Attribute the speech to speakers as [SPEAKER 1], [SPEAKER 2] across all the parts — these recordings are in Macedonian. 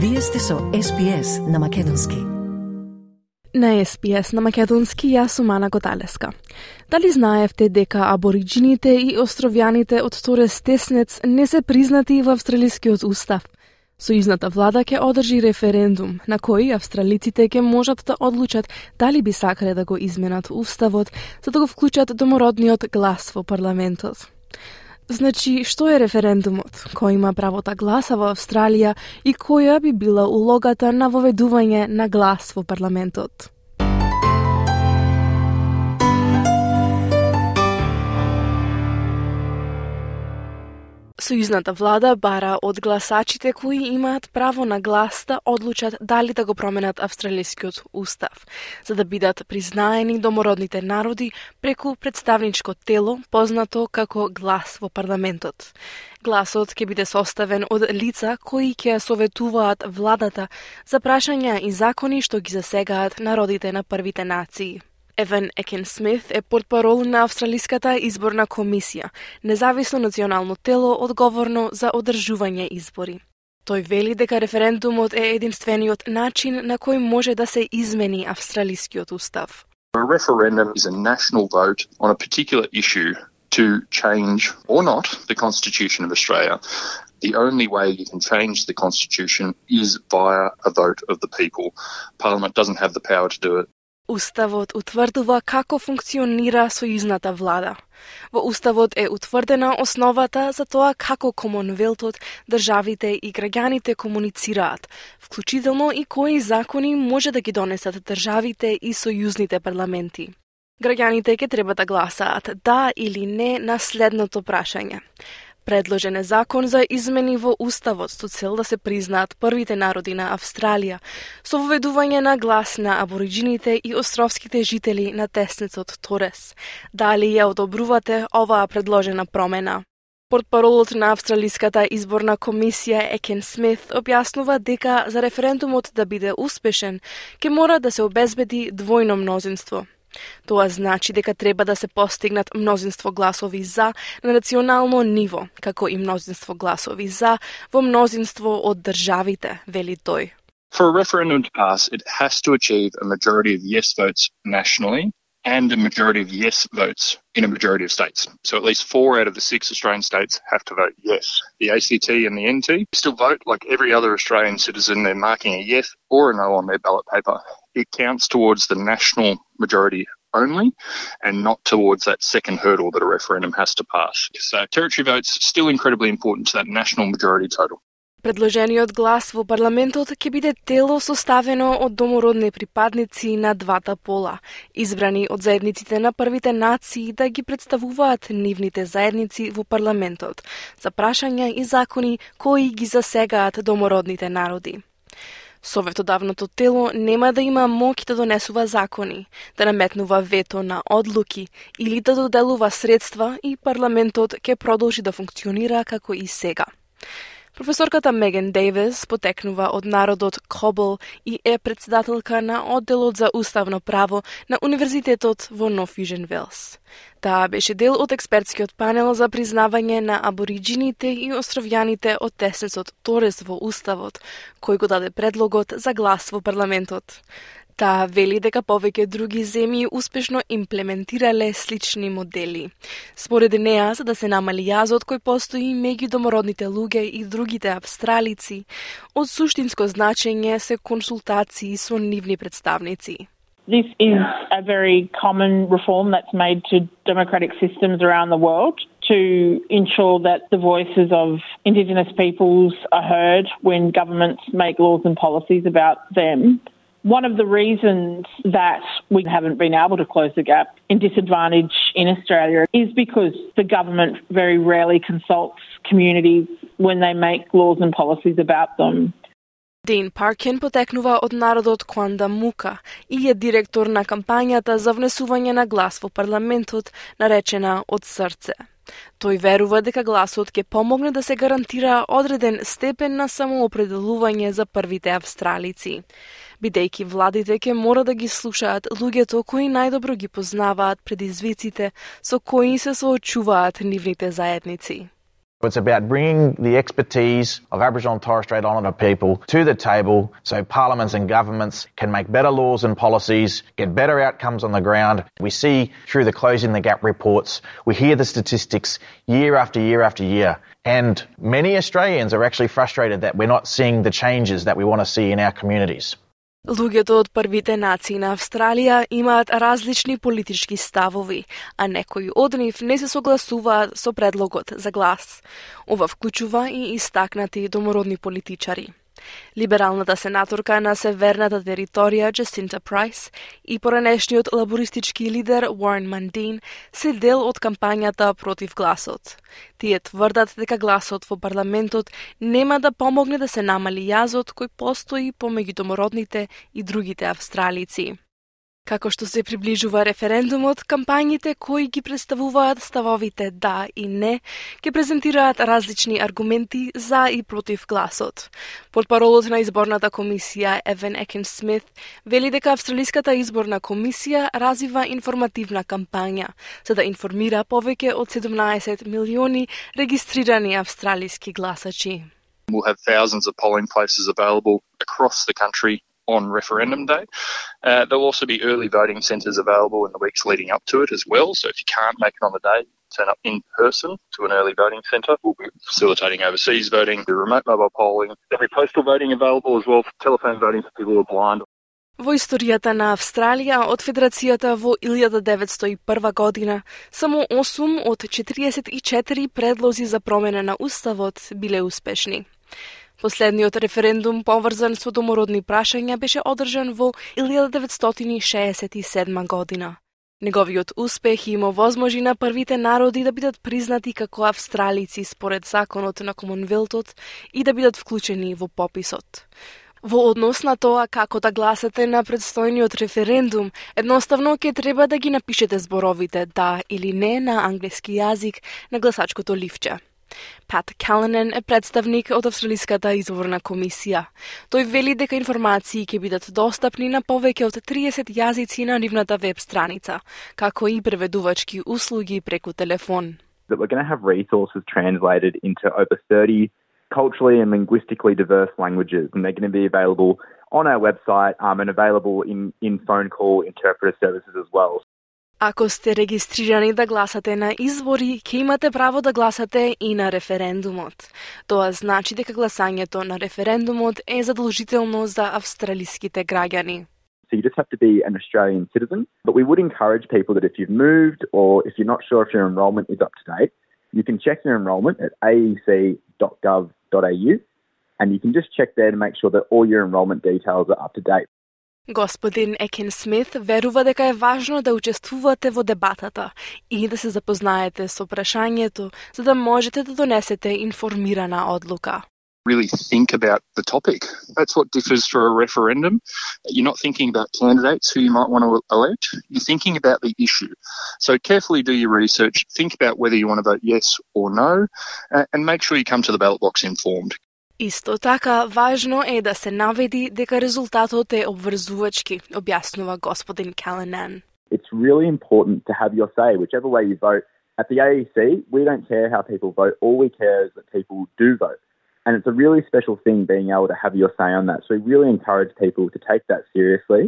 [SPEAKER 1] Вие сте со SPS на Македонски.
[SPEAKER 2] На СПС на Македонски јас сум Ана Готалеска. Дали знаевте дека абориджините и островјаните од Торес Теснец не се признати во австралискиот устав? Сојузната влада ќе одржи референдум на кој австралиците ќе можат да одлучат дали би сакале да го изменат уставот за да го вклучат домородниот глас во парламентот. Значи, што е референдумот? Кој има правото да гласа во Австралија и која би била улогата на воведување на глас во парламентот? Сојузната влада бара од гласачите кои имаат право на глас да одлучат дали да го променат австралискиот устав, за да бидат признаени домородните народи преку представничко тело познато како глас во парламентот. Гласот ќе биде составен од лица кои ќе советуваат владата за прашања и закони што ги засегаат народите на првите нации. Еван Екен Смит е портпарол на Австралиската изборна комисија, независно национално тело одговорно за одржување избори. Тој вели дека референдумот е единствениот начин на кој може да се измени австралискиот устав.
[SPEAKER 3] A referendum is a national vote on a particular issue to change or not the Constitution of Australia. The only way you can change the Constitution is via a vote of the people. Parliament doesn't have the power to do it.
[SPEAKER 2] Уставот утврдува како функционира сојузната влада. Во Уставот е утврдена основата за тоа како Комонвелтот, државите и граѓаните комуницираат, вклучително и кои закони може да ги донесат државите и сојузните парламенти. Граѓаните ќе треба да гласаат да или не на следното прашање. Предложен е закон за измени во Уставот со цел да се признаат првите народи на Австралија, со воведување на глас на абориджините и островските жители на теснецот Торес. Дали ја одобрувате оваа предложена промена? Портпаролот на Австралиската изборна комисија Екен Смит објаснува дека за референдумот да биде успешен, ќе мора да се обезбеди двојно мнозинство – Тоа значи дека треба да се постигнат мнозинство гласови за на национално ниво, како и мнозинство гласови за во мнозинство од државите, вели тој.
[SPEAKER 3] For a referendum to pass, it has to achieve a majority of yes votes nationally and a majority of yes votes in a majority of states. So at least four out of the six Australian states have to vote yes. The ACT and the NT still vote like every other Australian citizen. They're marking a yes or a no on their ballot paper. It counts towards the national majority only and not towards that second hurdle that a referendum has to pass. So territory votes still incredibly important to that national majority total.
[SPEAKER 2] Предложениот глас во парламентот ќе биде тело составено од домородни припадници на двата пола, избрани од заедниците на првите нации да ги представуваат нивните заедници во парламентот за прашања и закони кои ги засегаат домородните народи. Советодавното тело нема да има моќ да донесува закони, да наметнува вето на одлуки или да доделува средства и парламентот ќе продолжи да функционира како и сега. Професорката Меген Дейвис потекнува од народот Кобл и е председателка на одделот за уставно право на Универзитетот во Нов Южен Велс. Таа беше дел од експертскиот панел за признавање на абориджините и островјаните од тесецот Торес во Уставот, кој го даде предлогот за глас во парламентот. Таа вели дека повеќе други земји успешно имплементирале слични модели. Според неа, за да се намали јазот кој постои меѓу домородните луѓе и другите австралици, од суштинско значење се консултации со нивни представници.
[SPEAKER 4] This is a very common reform that's made to democratic systems around the world to ensure that the voices of Indigenous peoples are heard when governments make laws and policies about them. One of the reasons that we haven't been able to close the gap in disadvantage in Australia is because the government very rarely consults communities when they make laws and policies about them.
[SPEAKER 2] Дейн Паркен потекнува од народот Куанда Мука и е директор на кампањата за внесување на глас во парламентот, наречена од срце. Тој верува дека гласот ќе помогне да се гарантира одреден степен на самоопределување за првите австралици бидејќи владите ќе мора да ги слушаат луѓето кои најдобро ги познаваат предизвиците со кои се соочуваат нивните заедници.
[SPEAKER 5] It's about bringing the expertise of Aboriginal and Torres Strait Islander people to the table so parliaments and governments can make better laws and policies, get better outcomes on the ground. We see through the Closing the Gap reports, we hear the statistics year after year after year. And many Australians are actually frustrated that we're not seeing the changes that we want to see in our communities.
[SPEAKER 2] Луѓето од првите нации на Австралија имаат различни политички ставови, а некои од нив не се согласуваат со предлогот за глас. Ова вклучува и истакнати домородни политичари. Либералната сенаторка на северната територија Джесинта Прайс и поранешниот лабористички лидер Уорен Мандин се дел од кампањата против гласот. Тие тврдат дека гласот во парламентот нема да помогне да се намали јазот кој постои помеѓу домородните и другите австралици. Како што се приближува референдумот, кампањите кои ги представуваат ставовите да и не, ќе презентираат различни аргументи за и против гласот. Портпаролот на изборната комисија Евен Екен Смит вели дека Австралиската изборна комисија развива информативна кампања за да информира повеќе од 17 милиони регистрирани австралиски гласачи.
[SPEAKER 3] We'll have thousands of polling places available across the country on referendum day. Uh, there'll also be early voting centres available in the weeks leading up to it as well. So if you can't make it on the day, turn up in person to an early voting centre. We'll be facilitating overseas voting, the remote mobile polling. There'll be postal voting available as well, telephone voting for people who are blind.
[SPEAKER 2] Во историјата на Австралија од Федерацијата во 1901 година, само 8 од 44 предлози за промена на уставот биле успешни. Последниот референдум поврзан со домородни прашања беше одржан во 1967 година. Неговиот успех има возможи на првите народи да бидат признати како австралици според законот на Комонвелтот и да бидат вклучени во пописот. Во однос на тоа како да гласате на предстојниот референдум, едноставно ќе треба да ги напишете зборовите да или не на англиски јазик на гласачкото ливче. Пат Каланен е представник од Австралиската изворна комисија. Тој вели дека информации ќе бидат достапни на повеќе од 30 јазици на нивната веб страница, како и преведувачки услуги преку телефон.
[SPEAKER 6] That we're going to have resources translated into over 30 culturally and linguistically diverse languages, and they're going to be available on our website um, and available in, in phone call interpreter services as well.
[SPEAKER 2] Ако сте регистрирани да гласате на избори, ќе имате право да гласате и на референдумот. Тоа значи дека гласањето на референдумот е задолжително за австралиските граѓани.
[SPEAKER 6] So you just have to be an Australian citizen. But we would encourage people that if you've moved or if you're not sure if your enrolment is up to date, you can check your enrolment at aec.gov.au and you can just check there to make sure that all your enrolment details are up to date.
[SPEAKER 2] Господин Екен Смит верува дека е важно да учествувате во дебатата и да се запознаете со прашањето за да можете да донесете информирана одлука.
[SPEAKER 3] really think about the topic. That's what differs for a referendum. You're not thinking about candidates who you might want to elect. You're thinking about the issue. So carefully do your research. Think about whether you want to vote yes or no, uh, and make sure you come to the ballot box informed.
[SPEAKER 2] Исто така, важно е да се наведи дека резултатот е обврзувачки, објаснува господин Callanan.
[SPEAKER 6] It's really important to have your say, whichever way you vote. At the AEC, we don't care how people vote. All we care is that people do vote. And it's a really special thing being able to have your say on that. So we really encourage people to take that seriously.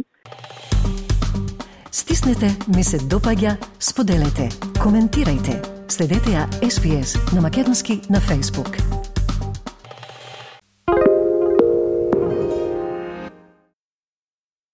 [SPEAKER 1] Стиснете, ми се допаѓа, споделете, коментирајте. Следете ја SPS на Македонски на Facebook.